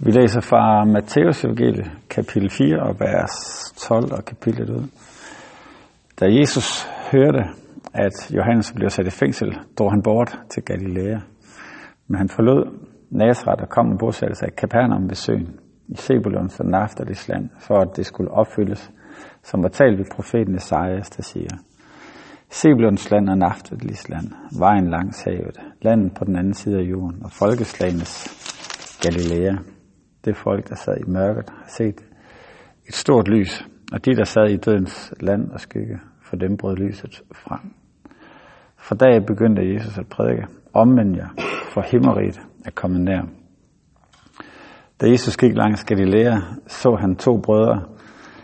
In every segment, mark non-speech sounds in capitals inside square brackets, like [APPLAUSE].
Vi læser fra Matteus evangelie, kapitel 4 og vers 12 og kapitlet ud. Da Jesus hørte, at Johannes blev sat i fængsel, drog han bort til Galilea. Men han forlod Nazareth og kom og bosatte sig i Kapernaum ved søen, i Sebulons og Naftalis land, for at det skulle opfyldes, som var talt ved profeten Esajas, der siger, Sebulons land og Naftalis land, vejen langs havet, landet på den anden side af jorden, og folkeslagenes Galilea. Det folk, der sad i mørket, har set et stort lys, og de, der sad i dødens land og skygge, for dem brød lyset frem. For dag begyndte Jesus at prædike, omvend jer, for himmeriget er kommet nær. Da Jesus gik langs Galilea, så han to brødre,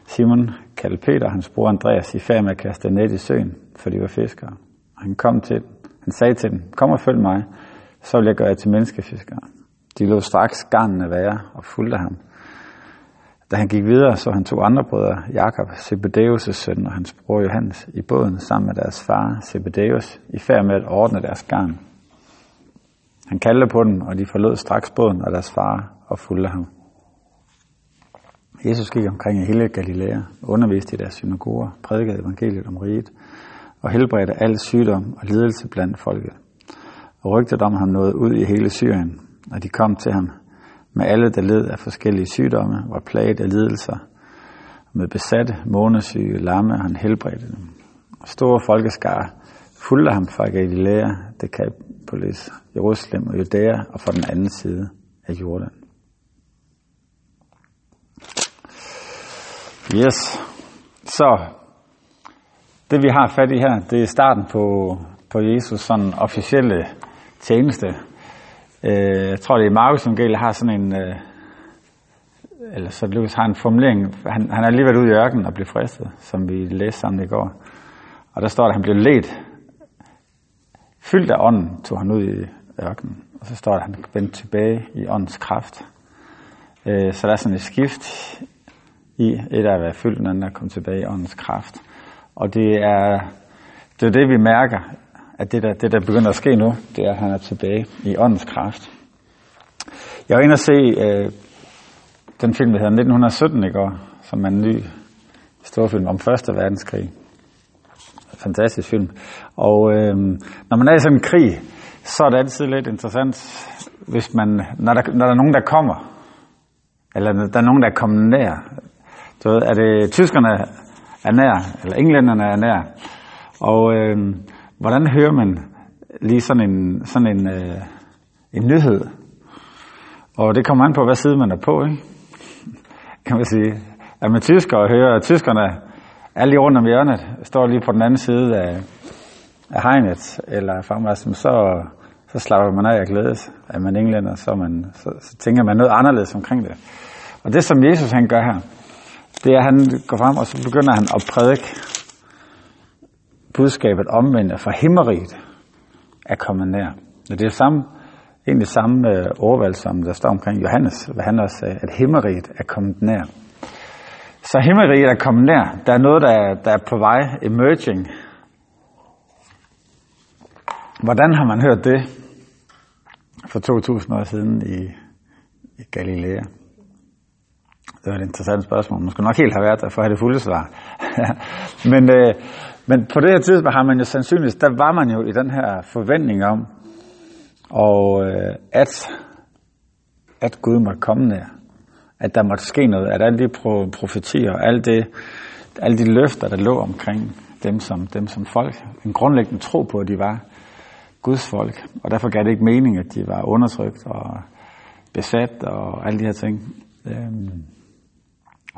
Simon kaldet Peter og hans bror Andreas, i færd med at kaste net i søen, for de var fiskere. Han kom til. Han sagde til dem, kom og følg mig, så vil jeg gøre jer til menneskefiskere. De lå straks garnene være og fulgte ham. Da han gik videre, så han to andre brødre, Jakob, Zebedeus' søn og hans bror Johannes, i båden sammen med deres far, Zebedeus, i færd med at ordne deres garn. Han kaldte på dem, og de forlod straks båden og deres far og fulgte ham. Jesus gik omkring i hele Galilea, underviste i deres synagoger, prædikede evangeliet om riget og helbredte al sygdom og lidelse blandt folket. Og rygtet om ham nåede ud i hele Syrien, og de kom til ham med alle, der led af forskellige sygdomme, var plaget af lidelser, med besatte, månesyge, lamme, han helbredte dem. Og store folkeskare fulgte ham fra Galilea, Decapolis, Jerusalem og Judæa og fra den anden side af Jordan. Yes. Så det vi har fat i her, det er starten på, på Jesus sådan officielle tjeneste. Øh, jeg tror, det er Markus Evangeliet har sådan en, øh, eller så Lukas har en formulering. Han, han er lige været ude i ørkenen og blev fristet, som vi læste sammen i går. Og der står, at han blev let. Fyldt af ånden tog han ud i ørkenen. Og så står der, at han vendte tilbage i åndens kraft. Øh, så der er sådan et skift i et af at være fyldt, og anden at komme tilbage i åndens kraft. Og det er, det er det, vi mærker, at det der, det, der begynder at ske nu, det er, at han er tilbage i åndens kraft. Jeg var inde og se øh, den film, der hedder 1917 i går, som er en ny storfilm om Første Verdenskrig. Fantastisk film. Og øh, når man er i sådan en krig, så er det altid lidt interessant, hvis man, når der, når der er nogen, der kommer, eller der er nogen, der er kommet nær. Du ved, er det tyskerne er nær, eller englænderne er nær. Og øh, hvordan hører man lige sådan en, sådan en, øh, en nyhed? Og det kommer an på, hvad side man er på, ikke? [LAUGHS] kan man sige. Er man tysker og hører, at tyskerne er lige rundt om hjørnet, står lige på den anden side af, af hegnet, eller fremrejsen, så, så slapper man af og glædes. Er man englænder, så, man, så, så tænker man noget anderledes omkring det. Og det, som Jesus han gør her, det er, at han går frem, og så begynder han at prædike budskabet omvendt fra himmeriget er kommet nær. Og det er samme, egentlig samme øh, som der står omkring Johannes, hvad han også sagde, at himmeriget er kommet nær. Så himmeriget er kommet nær. Der er noget, der er, der er på vej, emerging. Hvordan har man hørt det for 2000 år siden i, i Galilea? Det var et interessant spørgsmål. Man skulle nok helt have været der for at have det fulde svar. [LAUGHS] men, øh, men på det her tidspunkt har man jo sandsynligvis, der var man jo i den her forventning om, og øh, at, at Gud måtte komme nær. At der måtte ske noget. At alle de profetier og alle, det, alle de løfter, der lå omkring dem som, dem som folk, en grundlæggende tro på, at de var Guds folk. Og derfor gav det ikke mening, at de var undertrykt og besat og alle de her ting. Øhm,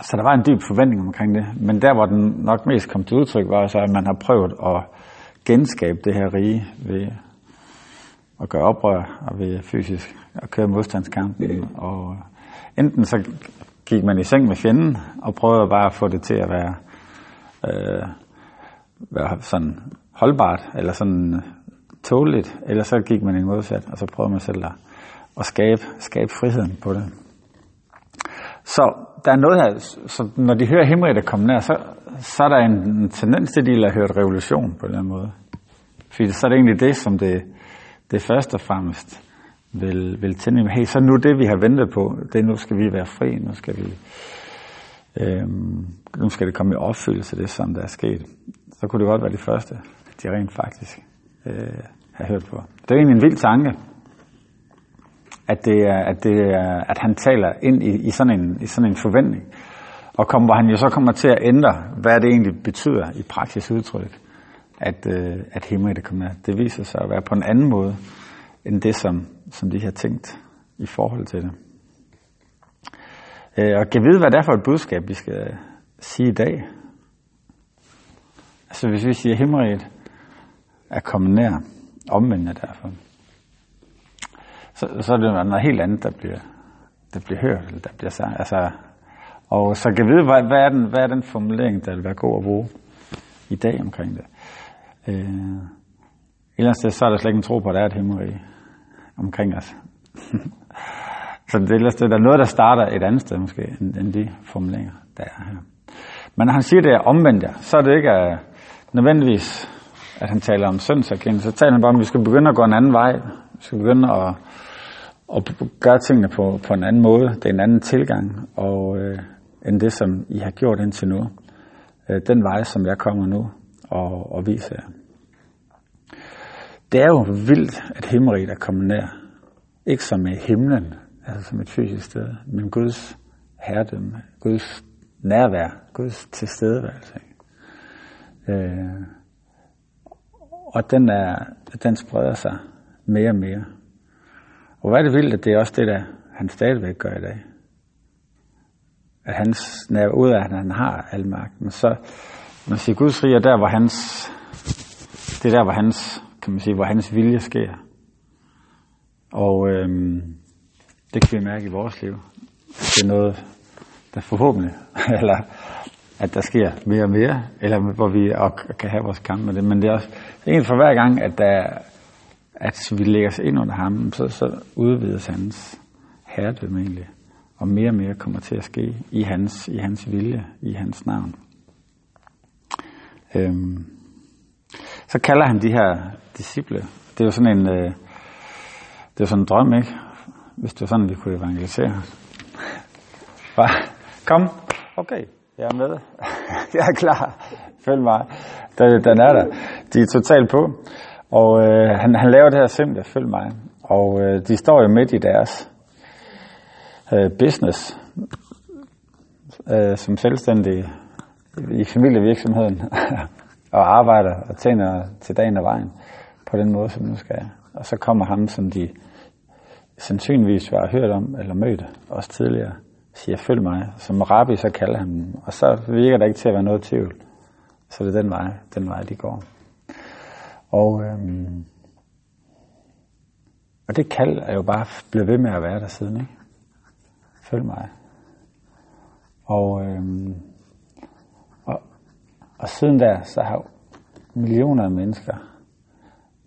så der var en dyb forventning omkring det. Men der, hvor den nok mest kom til udtryk, var så, at man har prøvet at genskabe det her rige ved at gøre oprør og ved fysisk at køre modstandskampen. Og enten så gik man i seng med fjenden og prøvede bare at få det til at være, øh, være sådan holdbart eller sådan tåligt, eller så gik man i modsat, og så prøvede man selv at, at skabe, skabe friheden på det. Så der er noget her, så når de hører himmeriget komme nær, så, så er der en, en tendens til, at de har hørt revolution på den måde. Fordi så er det egentlig det, som det, det først og fremmest vil, vil tænde, hey, så nu det, vi har ventet på, det nu skal vi være fri, nu skal vi, øhm, nu skal det komme i opfyldelse, det som der er sket. Så kunne det godt være det første, de rent faktisk øh, har hørt på. Det er egentlig en vild tanke, at, det er, at, det er, at han taler ind i, i, sådan en, i sådan en forventning, og kom, hvor han jo så kommer til at ændre, hvad det egentlig betyder i praksis udtryk, at, øh, at himmeligt kommer. Det viser sig at være på en anden måde, end det, som, som de har tænkt i forhold til det. Øh, og kan vide, hvad det er for et budskab, vi skal sige i dag. Altså hvis vi siger, at himmeriget er kommet nær, omvendt derfor, så, så er det noget helt andet, der bliver, der bliver hørt, eller der bliver sagt. Altså, og så kan vide, hvad, hvad, er den, hvad er den formulering, der vil være god at bruge i dag omkring det. Øh, et eller andet sted, så er der slet ikke en tro på, at der er et himmerige omkring os. [LAUGHS] så det er, der er noget, der starter et andet sted måske, end, end de formuleringer, der er her. Men når han siger, det er omvendt ja, så er det ikke uh, nødvendigvis, at han taler om syndserkendelse. Så taler han bare om, at vi skal begynde at gå en anden vej. Vi skal begynde at, at gøre tingene på, på en anden måde. Det er en anden tilgang, og, øh, end det, som I har gjort indtil nu. Øh, den vej, som jeg kommer nu og, og viser jer. Det er jo vildt, at himmeriget er kommet nær. Ikke som i himlen, altså som et fysisk sted, men Guds herredømme, Guds nærvær, Guds tilstedeværelse. Øh, og den, er, den spreder sig mere og mere. Og hvad er det vildt, at det er også det, der han stadigvæk gør i dag. At han snæver ud af, at han har al magten. Så man siger, Guds rige er der, hvor hans, det er der, hvor hans, kan man sige, hvor hans vilje sker. Og øhm, det kan vi mærke i vores liv. Det er noget, der forhåbentlig, [LAUGHS] eller at der sker mere og mere, eller hvor vi og kan have vores kamp med det. Men det er også egentlig for hver gang, at, der, at vi lægger os ind under ham, så, så udvides hans herredømme egentlig. Og mere og mere kommer til at ske i hans, i hans vilje, i hans navn. Øhm, så kalder han de her disciple. Det er jo sådan en, øh, det er sådan en drøm, ikke? Hvis det var sådan, vi kunne evangelisere. [LAUGHS] Bare, kom, okay, jeg er med. [LAUGHS] jeg er klar. Følg mig. Den, den er der. De er totalt på. Og øh, han, han laver det her simple, følg mig. Og øh, de står jo midt i deres øh, business øh, som selvstændige i familievirksomheden [LAUGHS] og arbejder og tjener til dagen og vejen på den måde, som nu skal. Og så kommer ham, som de sandsynligvis har hørt om eller mødt også tidligere, siger, følg mig. Som rabbi, så kalder han dem. Og så virker der ikke til at være noget tvivl. Så det er den vej, den vej de går. Og, øhm, og det kald er jo bare blevet ved med at være der siden, ikke? Følg mig. Og, øhm, og, og siden der, så har millioner af mennesker,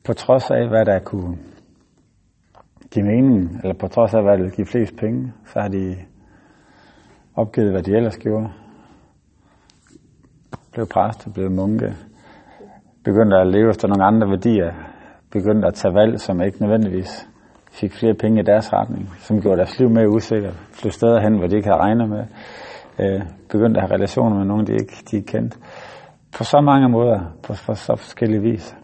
på trods af, hvad der kunne give mening, eller på trods af, hvad der give flest penge, så har de opgivet, hvad de ellers gjorde. Blev præster, blev munke, begyndte at leve efter nogle andre værdier, begyndte at tage valg, som ikke nødvendigvis fik flere penge i deres retning, som gjorde deres liv mere usikkert, flyttede steder hen, hvor de ikke havde regnet med, øh, begyndte at have relationer med nogen, de ikke, de ikke kendte. På så mange måder, på, på så forskellige vis,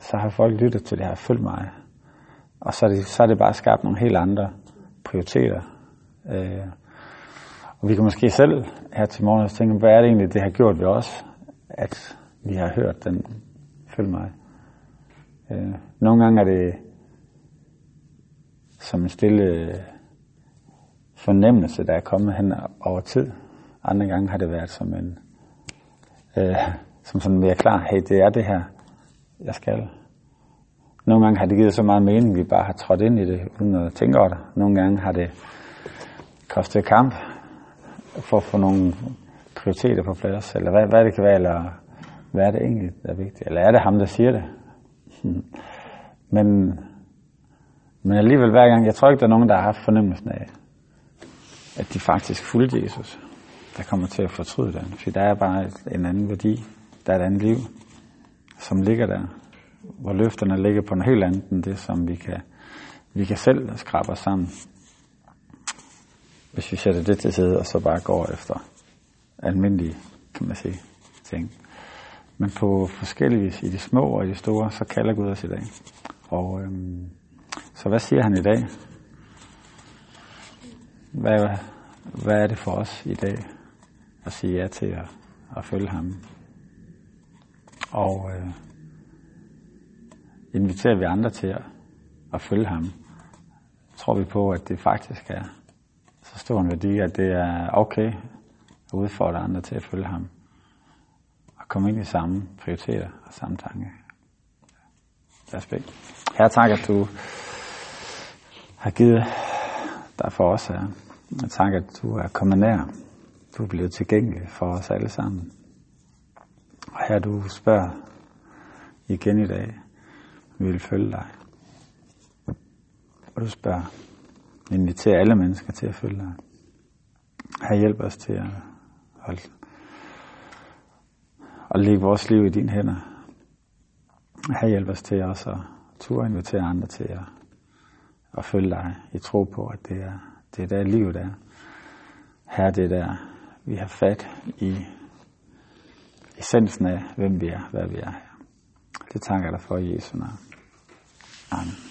så har folk lyttet til det her, følg mig. Og så er, det, så er det bare skabt nogle helt andre prioriteter. Øh, og vi kan måske selv her til morgen tænke, hvad er det egentlig, det har gjort ved os, at vi har hørt den, følg mig. Øh, nogle gange er det som en stille øh, fornemmelse, der er kommet hen over tid. Andre gange har det været som en øh, som sådan mere klar, hey, det er det her, jeg skal. Nogle gange har det givet så meget mening, vi bare har trådt ind i det, uden at tænke over det. Nogle gange har det kostet kamp for at få nogle prioriteter på plads, eller hvad, hvad det kan være, eller hvad er det egentlig, der er vigtigt, eller er det ham, der siger det? [LAUGHS] men, men alligevel hver gang, jeg tror ikke, der er nogen, der har haft fornemmelsen af, at de faktisk fulgte Jesus, der kommer til at fortryde det. For der er bare en anden værdi, der er et andet liv, som ligger der, hvor løfterne ligger på en helt anden end det, som vi kan vi kan selv skrabe os sammen, hvis vi sætter det til side, og så bare går efter almindelige, kan man sige, ting. Men på forskellige vis, i de små og i de store, så kalder Gud os i dag. Og øhm, så hvad siger han i dag? Hvad, hvad er det for os i dag at sige ja til at, at følge ham? Og øh, inviterer vi andre til at, at følge ham, tror vi på, at det faktisk er så stor en værdi, at det er okay at udfordre andre til at følge ham. Og komme ind i samme prioriteter og samme tanke. Respekt. Her tak, at du har givet dig for os her. Og tak, at du er kommet nær. Du er blevet tilgængelig for os alle sammen. Og her du spørger igen i dag, vi vil følge dig. Og du spørger, inviterer alle mennesker til at følge dig. Her hjælp os til at holde, og lægge vores liv i dine hænder. Her hjælp os til også at turde invitere andre til at, at følge dig i tro på, at det er, det er der livet er. Her det er der, vi har fat i essensen af, hvem vi er, hvad vi er. Det takker jeg dig for i Jesu navn. Amen.